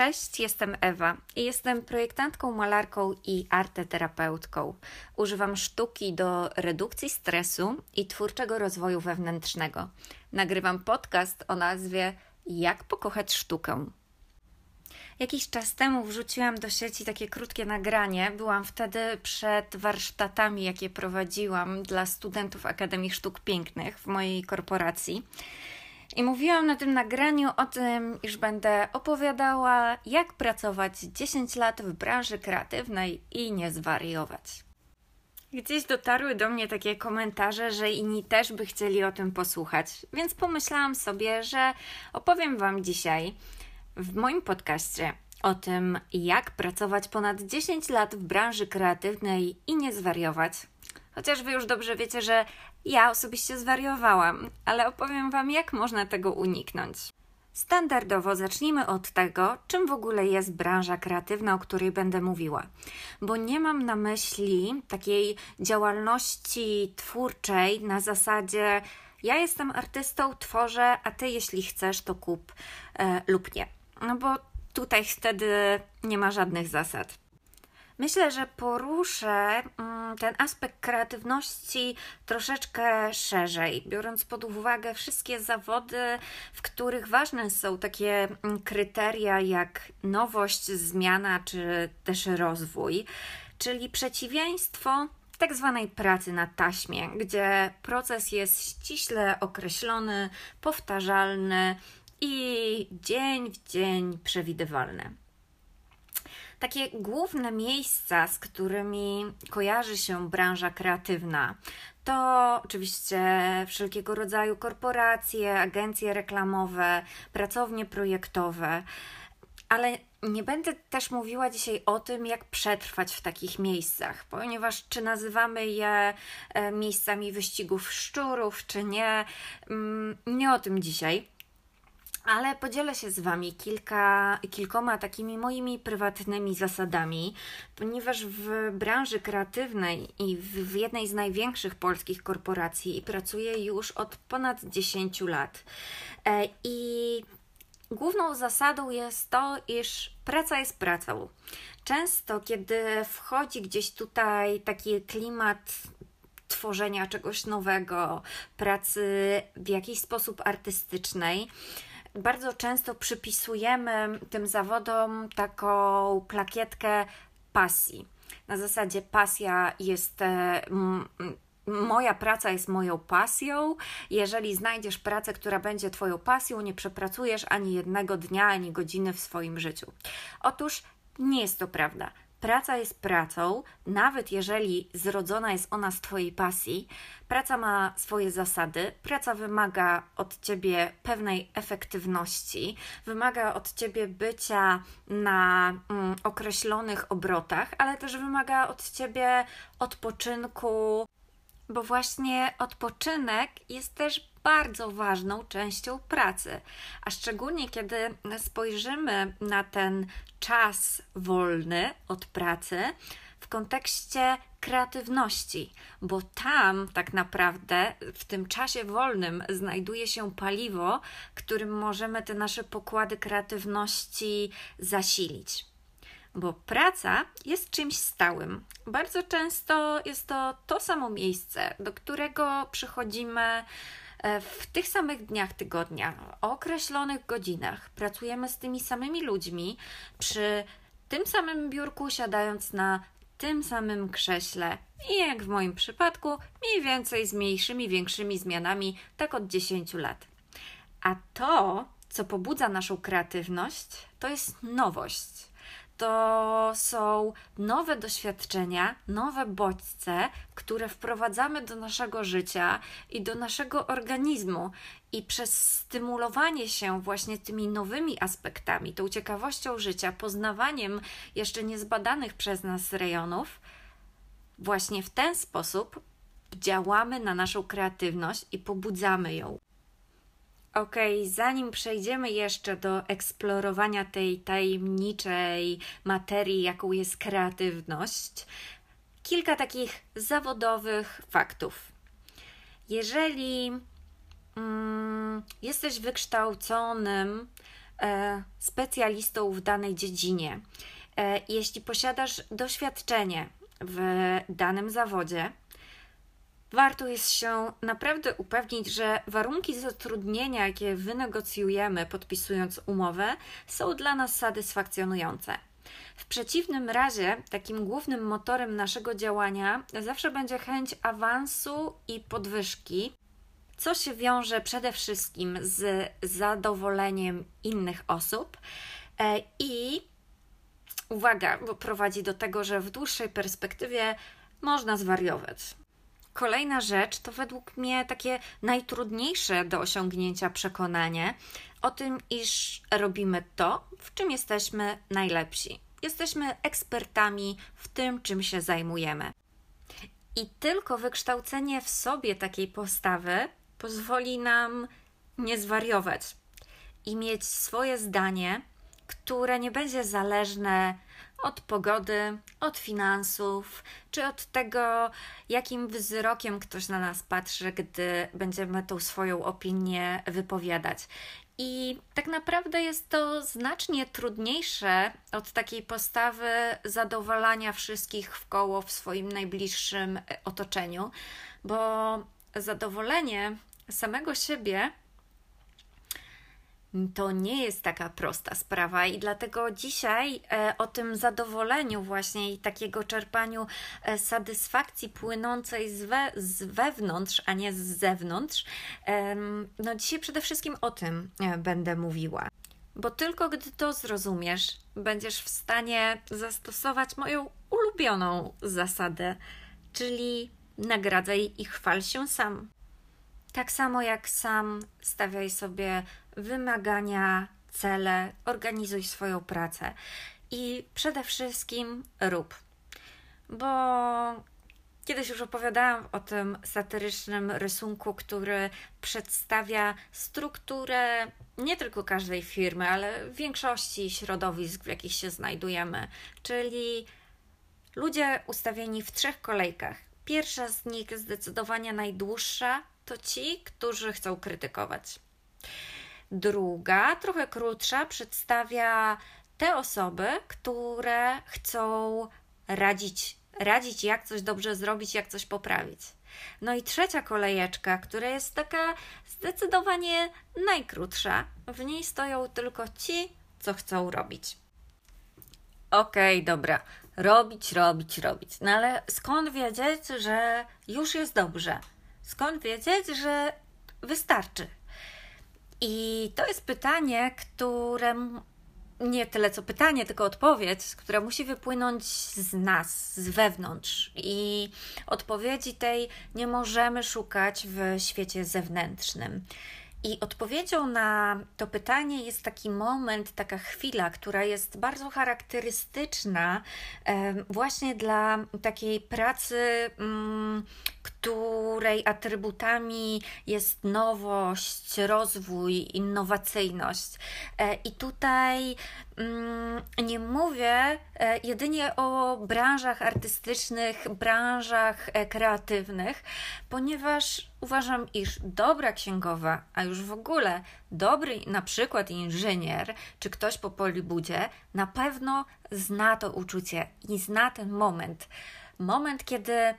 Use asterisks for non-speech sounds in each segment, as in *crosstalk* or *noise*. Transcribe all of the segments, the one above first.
Cześć, jestem Ewa i jestem projektantką, malarką i arteterapeutką. Używam sztuki do redukcji stresu i twórczego rozwoju wewnętrznego. Nagrywam podcast o nazwie Jak pokochać sztukę. Jakiś czas temu wrzuciłam do sieci takie krótkie nagranie. Byłam wtedy przed warsztatami, jakie prowadziłam dla studentów Akademii Sztuk Pięknych w mojej korporacji. I mówiłam na tym nagraniu o tym, iż będę opowiadała, jak pracować 10 lat w branży kreatywnej i nie zwariować. Gdzieś dotarły do mnie takie komentarze, że inni też by chcieli o tym posłuchać, więc pomyślałam sobie, że opowiem Wam dzisiaj w moim podcaście o tym, jak pracować ponad 10 lat w branży kreatywnej i nie zwariować. Chociaż Wy już dobrze wiecie, że ja osobiście zwariowałam, ale opowiem Wam, jak można tego uniknąć. Standardowo zacznijmy od tego, czym w ogóle jest branża kreatywna, o której będę mówiła, bo nie mam na myśli takiej działalności twórczej na zasadzie ja jestem artystą, tworzę, a ty jeśli chcesz, to kup e, lub nie. No bo tutaj wtedy nie ma żadnych zasad. Myślę, że poruszę mm, ten aspekt kreatywności troszeczkę szerzej, biorąc pod uwagę wszystkie zawody, w których ważne są takie mm, kryteria jak nowość, zmiana czy też rozwój, czyli przeciwieństwo tak zwanej pracy na taśmie, gdzie proces jest ściśle określony, powtarzalny i dzień w dzień przewidywalny. Takie główne miejsca, z którymi kojarzy się branża kreatywna, to oczywiście wszelkiego rodzaju korporacje, agencje reklamowe, pracownie projektowe, ale nie będę też mówiła dzisiaj o tym, jak przetrwać w takich miejscach, ponieważ czy nazywamy je e, miejscami wyścigów szczurów, czy nie, mm, nie o tym dzisiaj ale podzielę się z Wami kilka, kilkoma takimi moimi prywatnymi zasadami, ponieważ w branży kreatywnej i w, w jednej z największych polskich korporacji pracuję już od ponad 10 lat. E, I główną zasadą jest to, iż praca jest pracą. Często, kiedy wchodzi gdzieś tutaj taki klimat tworzenia czegoś nowego, pracy w jakiś sposób artystycznej, bardzo często przypisujemy tym zawodom taką plakietkę pasji. Na zasadzie pasja jest. E, moja praca jest moją pasją. Jeżeli znajdziesz pracę, która będzie Twoją pasją, nie przepracujesz ani jednego dnia, ani godziny w swoim życiu. Otóż nie jest to prawda. Praca jest pracą, nawet jeżeli zrodzona jest ona z Twojej pasji. Praca ma swoje zasady, praca wymaga od Ciebie pewnej efektywności, wymaga od Ciebie bycia na mm, określonych obrotach, ale też wymaga od Ciebie odpoczynku, bo właśnie odpoczynek jest też bardzo ważną częścią pracy, a szczególnie kiedy spojrzymy na ten czas wolny od pracy w kontekście kreatywności, bo tam tak naprawdę w tym czasie wolnym znajduje się paliwo, którym możemy te nasze pokłady kreatywności zasilić bo praca jest czymś stałym. Bardzo często jest to to samo miejsce, do którego przychodzimy e, w tych samych dniach tygodnia, o określonych godzinach. Pracujemy z tymi samymi ludźmi przy tym samym biurku, siadając na tym samym krześle i jak w moim przypadku, mniej więcej z mniejszymi, większymi zmianami, tak od 10 lat. A to, co pobudza naszą kreatywność, to jest nowość to są nowe doświadczenia, nowe bodźce, które wprowadzamy do naszego życia i do naszego organizmu. I przez stymulowanie się właśnie tymi nowymi aspektami, tą ciekawością życia, poznawaniem jeszcze niezbadanych przez nas rejonów, właśnie w ten sposób działamy na naszą kreatywność i pobudzamy ją. Ok, zanim przejdziemy jeszcze do eksplorowania tej tajemniczej materii, jaką jest kreatywność, kilka takich zawodowych faktów. Jeżeli mm, jesteś wykształconym e, specjalistą w danej dziedzinie, e, jeśli posiadasz doświadczenie w danym zawodzie, warto jest się naprawdę upewnić, że warunki zatrudnienia, jakie wynegocjujemy podpisując umowę, są dla nas satysfakcjonujące. W przeciwnym razie, takim głównym motorem naszego działania zawsze będzie chęć awansu i podwyżki, co się wiąże przede wszystkim z zadowoleniem innych osób e, i uwaga, bo prowadzi do tego, że w dłuższej perspektywie można zwariować. Kolejna rzecz to według mnie takie najtrudniejsze do osiągnięcia przekonanie o tym, iż robimy to, w czym jesteśmy najlepsi. Jesteśmy ekspertami w tym, czym się zajmujemy. I tylko wykształcenie w sobie takiej postawy pozwoli nam nie zwariować i mieć swoje zdanie, które nie będzie zależne od pogody, od finansów, czy od tego, jakim wzrokiem ktoś na nas patrzy, gdy będziemy tą swoją opinię wypowiadać. I tak naprawdę jest to znacznie trudniejsze od takiej postawy zadowalania wszystkich w koło w swoim najbliższym otoczeniu, bo zadowolenie samego siebie to nie jest taka prosta sprawa i dlatego dzisiaj e, o tym zadowoleniu właśnie i takiego czerpaniu e, satysfakcji płynącej z, we, z wewnątrz, a nie z zewnątrz, no dzisiaj przede wszystkim o tym e, będę mówiła. Bo tylko gdy to zrozumiesz, będziesz w stanie zastosować moją ulubioną zasadę, czyli nagradzaj i chwal się sam. Tak samo jak sam stawiaj sobie wymagania, cele, organizuj swoją pracę i przede wszystkim rób. Bo kiedyś już opowiadałam o tym satyrycznym rysunku, który przedstawia strukturę nie tylko każdej firmy, ale większości środowisk, w jakich się znajdujemy, czyli ludzie ustawieni w trzech kolejkach. Pierwsza z nich, zdecydowanie najdłuższa, to ci, którzy chcą krytykować. Druga, trochę krótsza, przedstawia te osoby, które chcą radzić, radzić jak coś dobrze zrobić, jak coś poprawić. No i trzecia kolejeczka, która jest taka zdecydowanie najkrótsza. W niej stoją tylko ci, co chcą robić. Okej, okay, dobra. Robić, robić, robić. No ale skąd wiedzieć, że już jest dobrze? Skąd wiedzieć, że wystarczy? I to jest pytanie, które nie tyle co pytanie, tylko odpowiedź, która musi wypłynąć z nas, z wewnątrz. I odpowiedzi tej nie możemy szukać w świecie zewnętrznym. I odpowiedzią na to pytanie jest taki moment, taka chwila, która jest bardzo charakterystyczna właśnie dla takiej pracy, mm, której atrybutami jest nowość, rozwój, innowacyjność. E, I tutaj mm, nie mówię e, jedynie o branżach artystycznych, branżach e, kreatywnych, ponieważ uważam, iż dobra księgowa, a już w ogóle dobry na przykład inżynier, czy ktoś po Polibudzie, na pewno zna to uczucie i zna ten moment. Moment, kiedy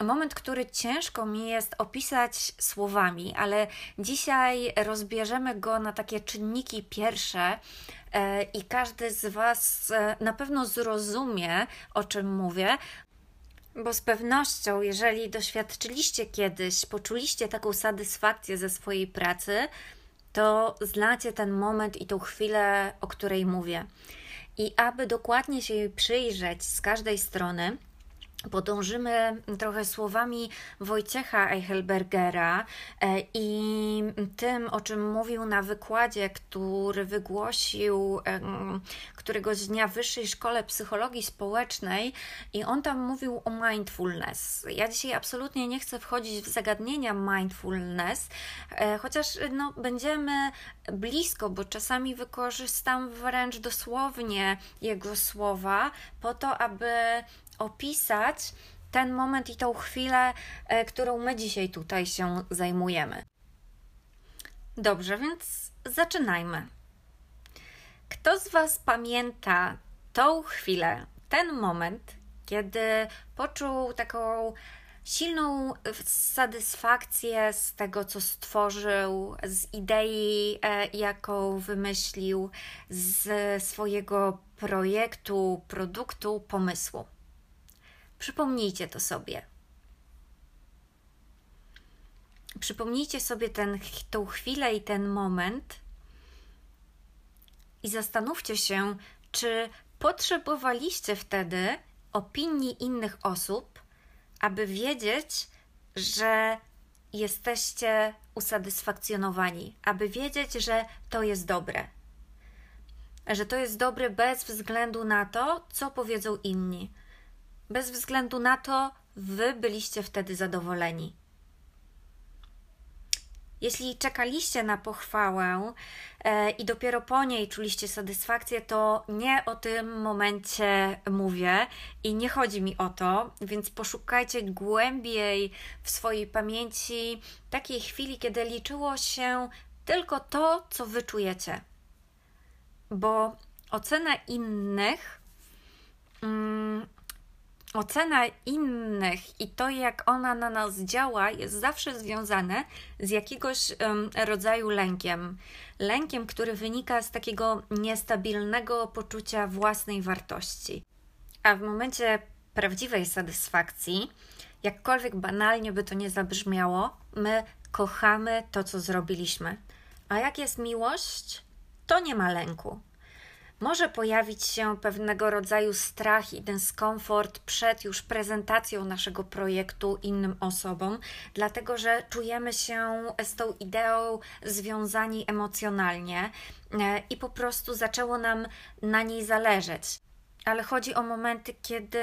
moment, który ciężko mi jest opisać słowami, ale dzisiaj rozbierzemy go na takie czynniki pierwsze e, i każdy z Was e, na pewno zrozumie, o czym mówię, bo z pewnością, jeżeli doświadczyliście kiedyś, poczuliście taką satysfakcję ze swojej pracy, to znacie ten moment i tą chwilę, o której mówię. I aby dokładnie się jej przyjrzeć z każdej strony, podążymy trochę słowami Wojciecha Eichelbergera e, i tym, o czym mówił na wykładzie, który wygłosił któregoś dnia w Wyższej Szkole Psychologii Społecznej i on tam mówił o mindfulness. Ja dzisiaj absolutnie nie chcę wchodzić w zagadnienia mindfulness, e, chociaż no, będziemy blisko, bo czasami wykorzystam wręcz dosłownie jego słowa po to, aby opisać ten moment i tą chwilę, e, którą my dzisiaj tutaj się zajmujemy. Dobrze, więc zaczynajmy. Kto z Was pamięta tą chwilę, ten moment, kiedy poczuł taką silną satysfakcję z tego, co stworzył, z idei, e, jaką wymyślił, z swojego projektu, produktu, pomysłu. Przypomnijcie to sobie. Przypomnijcie sobie ten, tą chwilę i ten moment i zastanówcie się, czy potrzebowaliście wtedy opinii innych osób, aby wiedzieć, że jesteście usatysfakcjonowani, aby wiedzieć, że to jest dobre. Że to jest dobre bez względu na to, co powiedzą inni. Bez względu na to, wy byliście wtedy zadowoleni. Jeśli czekaliście na pochwałę e, i dopiero po niej czuliście satysfakcję, to nie o tym momencie mówię i nie chodzi mi o to, więc poszukajcie głębiej w swojej pamięci takiej chwili, kiedy liczyło się tylko to, co wyczujecie. Bo ocena innych. Mm, ocena innych i to, jak ona na nas działa, jest zawsze związane z jakiegoś rodzaju lękiem. Lękiem, który wynika z takiego niestabilnego poczucia własnej wartości. A w momencie prawdziwej satysfakcji, jakkolwiek banalnie by to nie zabrzmiało, my kochamy to, co zrobiliśmy. A jak jest miłość, to nie ma lęku może pojawić się pewnego rodzaju strach i dyskomfort przed już prezentacją naszego projektu innym osobom, dlatego że czujemy się z tą ideą związani emocjonalnie e, i po prostu zaczęło nam na niej zależeć. Ale chodzi o momenty, kiedy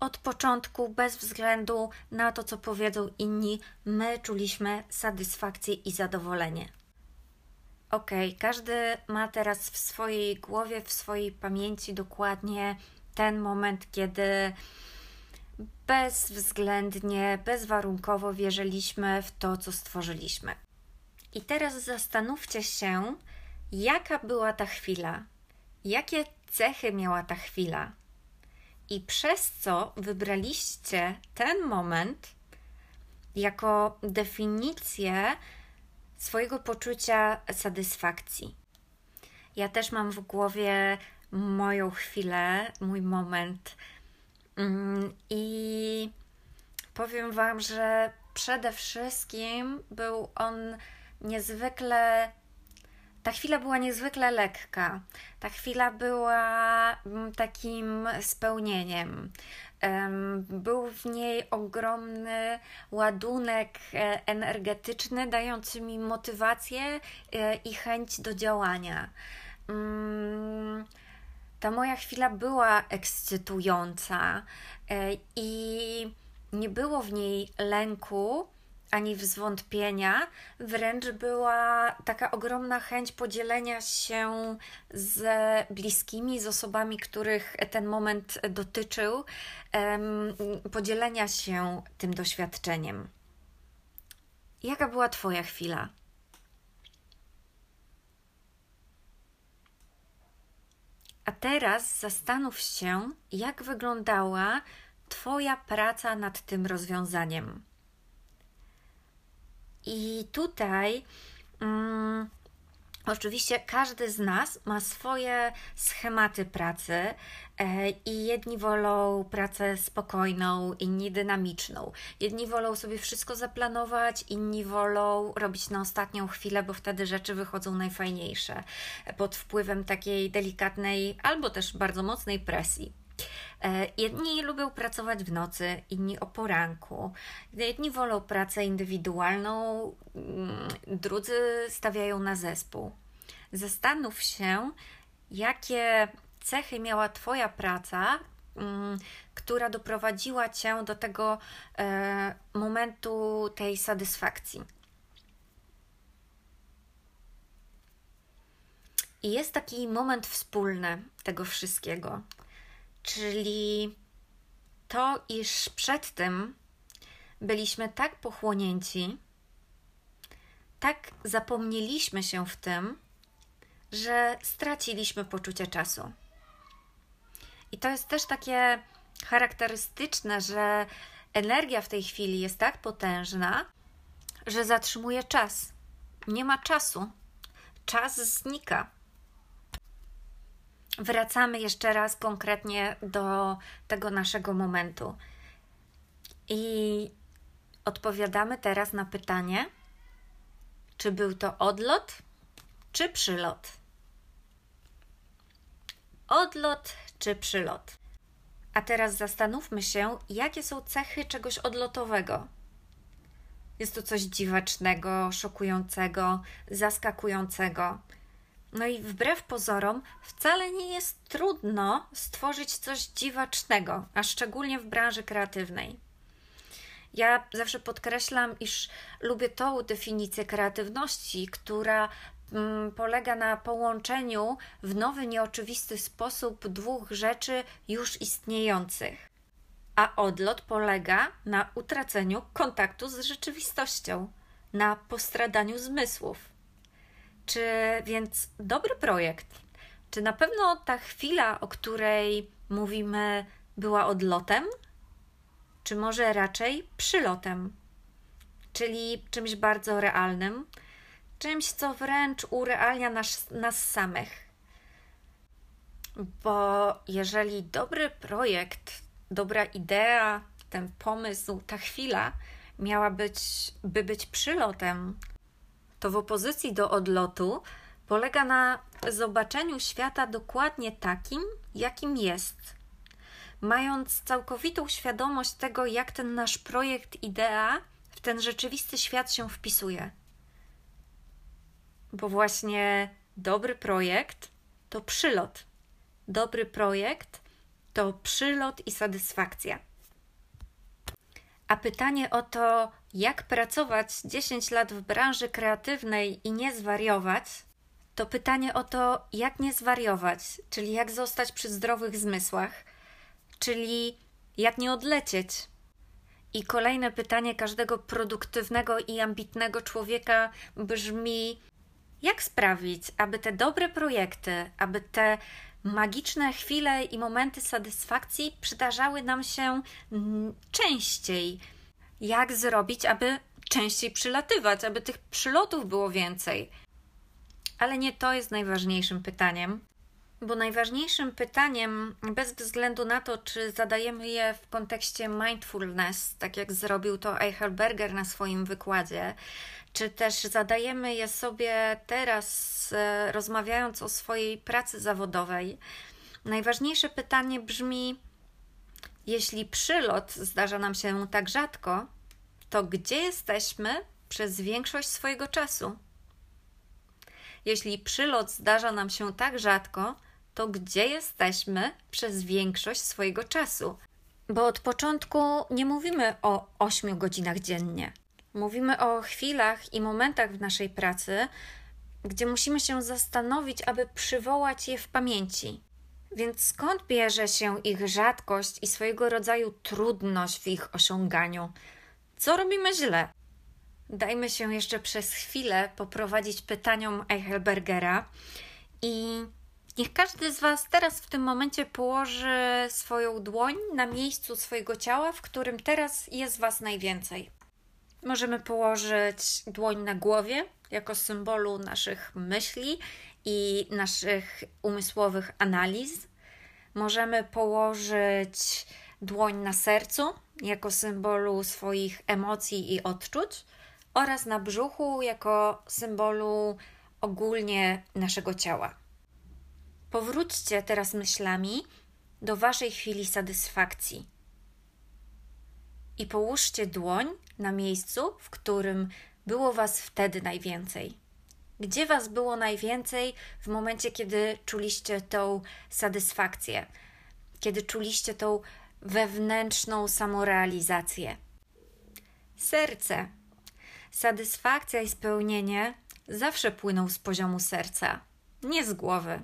od początku, bez względu na to, co powiedzą inni, my czuliśmy satysfakcję i zadowolenie. Ok, każdy ma teraz w swojej głowie, w swojej pamięci dokładnie ten moment, kiedy bezwzględnie, bezwarunkowo wierzyliśmy w to, co stworzyliśmy. I teraz zastanówcie się, jaka była ta chwila, jakie cechy miała ta chwila i przez co wybraliście ten moment jako definicję swojego poczucia satysfakcji. Ja też mam w głowie moją chwilę, mój moment. Mm, I powiem Wam, że przede wszystkim był on niezwykle. Chwila była niezwykle lekka. Ta chwila była mm, takim spełnieniem. Był w niej ogromny ładunek e, energetyczny, dający mi motywację e, i chęć do działania. Mm, ta moja chwila była ekscytująca e, i nie było w niej lęku, ani zwątpienia, wręcz była taka ogromna chęć podzielenia się z bliskimi, z osobami, których ten moment dotyczył, podzielenia się tym doświadczeniem. Jaka była Twoja chwila? A teraz zastanów się, jak wyglądała Twoja praca nad tym rozwiązaniem. I tutaj mm, Oczywiście każdy z nas ma swoje schematy pracy e, i jedni wolą pracę spokojną, inni dynamiczną. Jedni wolą sobie wszystko zaplanować, inni wolą robić na ostatnią chwilę, bo wtedy rzeczy wychodzą najfajniejsze pod wpływem takiej delikatnej albo też bardzo mocnej presji. E, jedni lubią pracować w nocy, inni o poranku. Jedni wolą pracę indywidualną, mm, drudzy stawiają na zespół. Zastanów się, jakie cechy miała Twoja praca, mm, która doprowadziła Cię do tego e, momentu tej satysfakcji. I jest taki moment wspólny tego wszystkiego. Czyli to, iż przed tym byliśmy tak pochłonięci, tak zapomnieliśmy się w tym, że straciliśmy poczucie czasu. I to jest też takie charakterystyczne, że energia w tej chwili jest tak potężna, że zatrzymuje czas. Nie ma czasu. Czas znika. Wracamy jeszcze raz konkretnie do tego naszego momentu. I odpowiadamy teraz na pytanie, czy był to odlot, czy przylot? Odlot czy przylot? A teraz zastanówmy się, jakie są cechy czegoś odlotowego. Jest to coś dziwacznego, szokującego, zaskakującego. No i wbrew pozorom, wcale nie jest trudno stworzyć coś dziwacznego, a szczególnie w branży kreatywnej. Ja zawsze podkreślam, iż lubię tą definicję kreatywności, która mm, polega na połączeniu w nowy, nieoczywisty sposób dwóch rzeczy już istniejących. A odlot polega na utraceniu kontaktu z rzeczywistością, na postradaniu zmysłów. Czy więc dobry projekt? Czy na pewno ta chwila, o której mówimy, była odlotem? czy może raczej przylotem, czyli czymś bardzo realnym, czymś, co wręcz urealnia nas, nas samych. Bo jeżeli dobry projekt, dobra idea, ten pomysł, ta chwila miała być, by być przylotem, to w opozycji do odlotu polega na zobaczeniu świata dokładnie takim, jakim jest mając całkowitą świadomość tego, jak ten nasz projekt, idea w ten rzeczywisty świat się wpisuje. Bo właśnie dobry projekt to przylot. Dobry projekt to przylot i satysfakcja. A pytanie o to, jak pracować 10 lat w branży kreatywnej i nie zwariować, to pytanie o to, jak nie zwariować, czyli jak zostać przy zdrowych zmysłach, czyli jak nie odlecieć. I kolejne pytanie każdego produktywnego i ambitnego człowieka brzmi: jak sprawić, aby te dobre projekty, aby te magiczne chwile i momenty satysfakcji przydarzały nam się częściej? Jak zrobić, aby częściej przylatywać, aby tych przylotów było więcej? Ale nie to jest najważniejszym pytaniem. Bo najważniejszym pytaniem, bez względu na to, czy zadajemy je w kontekście mindfulness, tak jak zrobił to Eichelberger na swoim wykładzie, czy też zadajemy je sobie teraz, e, rozmawiając o swojej pracy zawodowej, najważniejsze pytanie brzmi: jeśli przylot zdarza nam się tak rzadko, to gdzie jesteśmy przez większość swojego czasu? Jeśli przylot zdarza nam się tak rzadko, to gdzie jesteśmy przez większość swojego czasu. Bo od początku nie mówimy o 8 godzinach dziennie. Mówimy o chwilach i momentach w naszej pracy, gdzie musimy się zastanowić, aby przywołać je w pamięci. Więc skąd bierze się ich rzadkość i swojego rodzaju trudność w ich osiąganiu? Co robimy źle? Dajmy się jeszcze przez chwilę poprowadzić pytaniom Eichelbergera i Niech każdy z Was teraz w tym momencie położy swoją dłoń na miejscu swojego ciała, w którym teraz jest Was najwięcej. Możemy położyć dłoń na głowie jako symbolu naszych myśli i naszych umysłowych analiz. Możemy położyć dłoń na sercu jako symbolu swoich emocji i odczuć oraz na brzuchu jako symbolu ogólnie naszego ciała. Powróćcie teraz myślami do waszej chwili satysfakcji i połóżcie dłoń na miejscu, w którym było was wtedy najwięcej. Gdzie was było najwięcej w momencie, kiedy czuliście tą satysfakcję, kiedy czuliście tą wewnętrzną samorealizację? Serce. Satysfakcja i spełnienie zawsze płyną z poziomu serca, nie z głowy.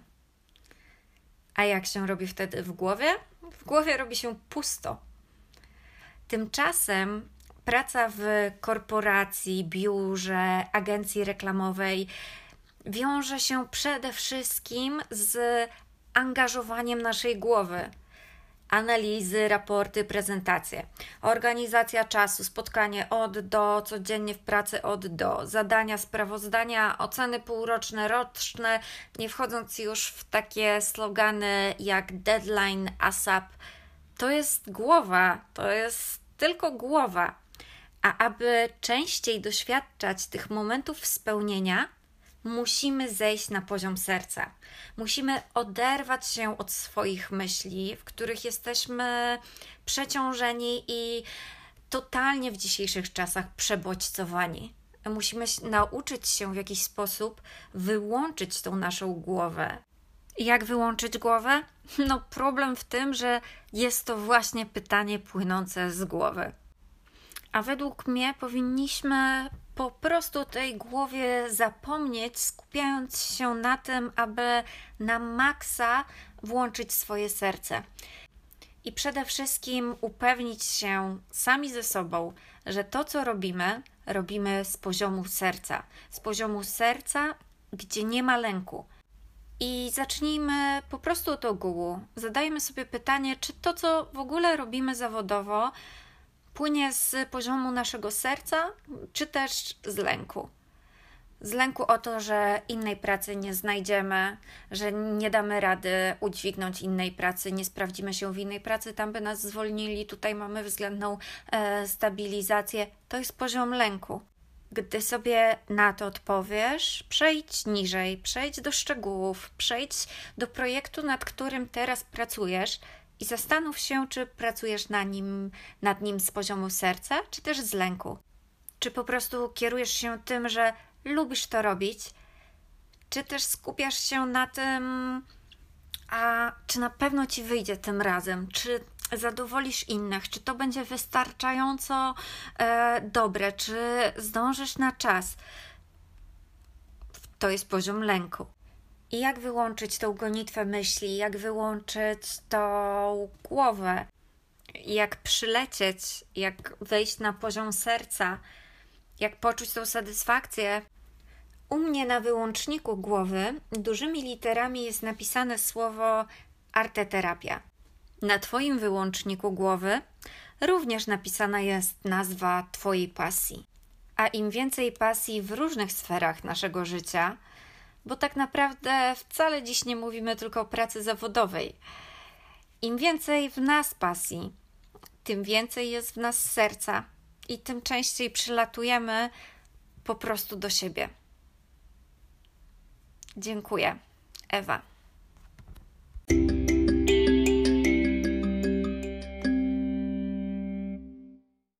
A jak się robi wtedy w głowie? W głowie robi się pusto. Tymczasem praca w korporacji, biurze, agencji reklamowej wiąże się przede wszystkim z angażowaniem naszej głowy. Analizy, raporty, prezentacje, organizacja czasu, spotkanie od do, codziennie w pracy od do, zadania, sprawozdania, oceny półroczne, roczne, nie wchodząc już w takie slogany jak deadline, ASAP. To jest głowa, to jest tylko głowa. A aby częściej doświadczać tych momentów spełnienia, musimy zejść na poziom serca. Musimy oderwać się od swoich myśli, w których jesteśmy przeciążeni i totalnie w dzisiejszych czasach przebodźcowani. Musimy nauczyć się w jakiś sposób wyłączyć tą naszą głowę. Jak wyłączyć głowę? *laughs* No, problem w tym, że jest to właśnie pytanie płynące z głowy. A według mnie powinniśmy po prostu tej głowie zapomnieć, skupiając się na tym, aby na maksa włączyć swoje serce. I przede wszystkim upewnić się sami ze sobą, że to, co robimy, robimy z poziomu serca. Z poziomu serca, gdzie nie ma lęku. I zacznijmy po prostu od ogółu. Zadajmy sobie pytanie, czy to, co w ogóle robimy zawodowo, płynie z poziomu naszego serca, czy też z lęku. Z lęku o to, że innej pracy nie znajdziemy, że nie damy rady udźwignąć innej pracy, nie sprawdzimy się w innej pracy, tam by nas zwolnili, tutaj mamy względną e, stabilizację. To jest poziom lęku. Gdy sobie na to odpowiesz, przejdź niżej, przejdź do szczegółów, przejdź do projektu, nad którym teraz pracujesz i zastanów się, czy pracujesz na nim, nad nim z poziomu serca, czy też z lęku. Czy po prostu kierujesz się tym, że lubisz to robić, czy też skupiasz się na tym, a czy na pewno ci wyjdzie tym razem, czy zadowolisz innych, czy to będzie wystarczająco e, dobre, czy zdążysz na czas. To jest poziom lęku. I jak wyłączyć tą gonitwę myśli, jak wyłączyć tą głowę, jak przylecieć, jak wejść na poziom serca, jak poczuć tą satysfakcję. U mnie na wyłączniku głowy dużymi literami jest napisane słowo arteterapia. Na Twoim wyłączniku głowy również napisana jest nazwa Twojej pasji. A im więcej pasji w różnych sferach naszego życia, bo tak naprawdę wcale dziś nie mówimy tylko o pracy zawodowej. Im więcej w nas pasji, tym więcej jest w nas serca i tym częściej przylatujemy po prostu do siebie. Dziękuję. Ewa.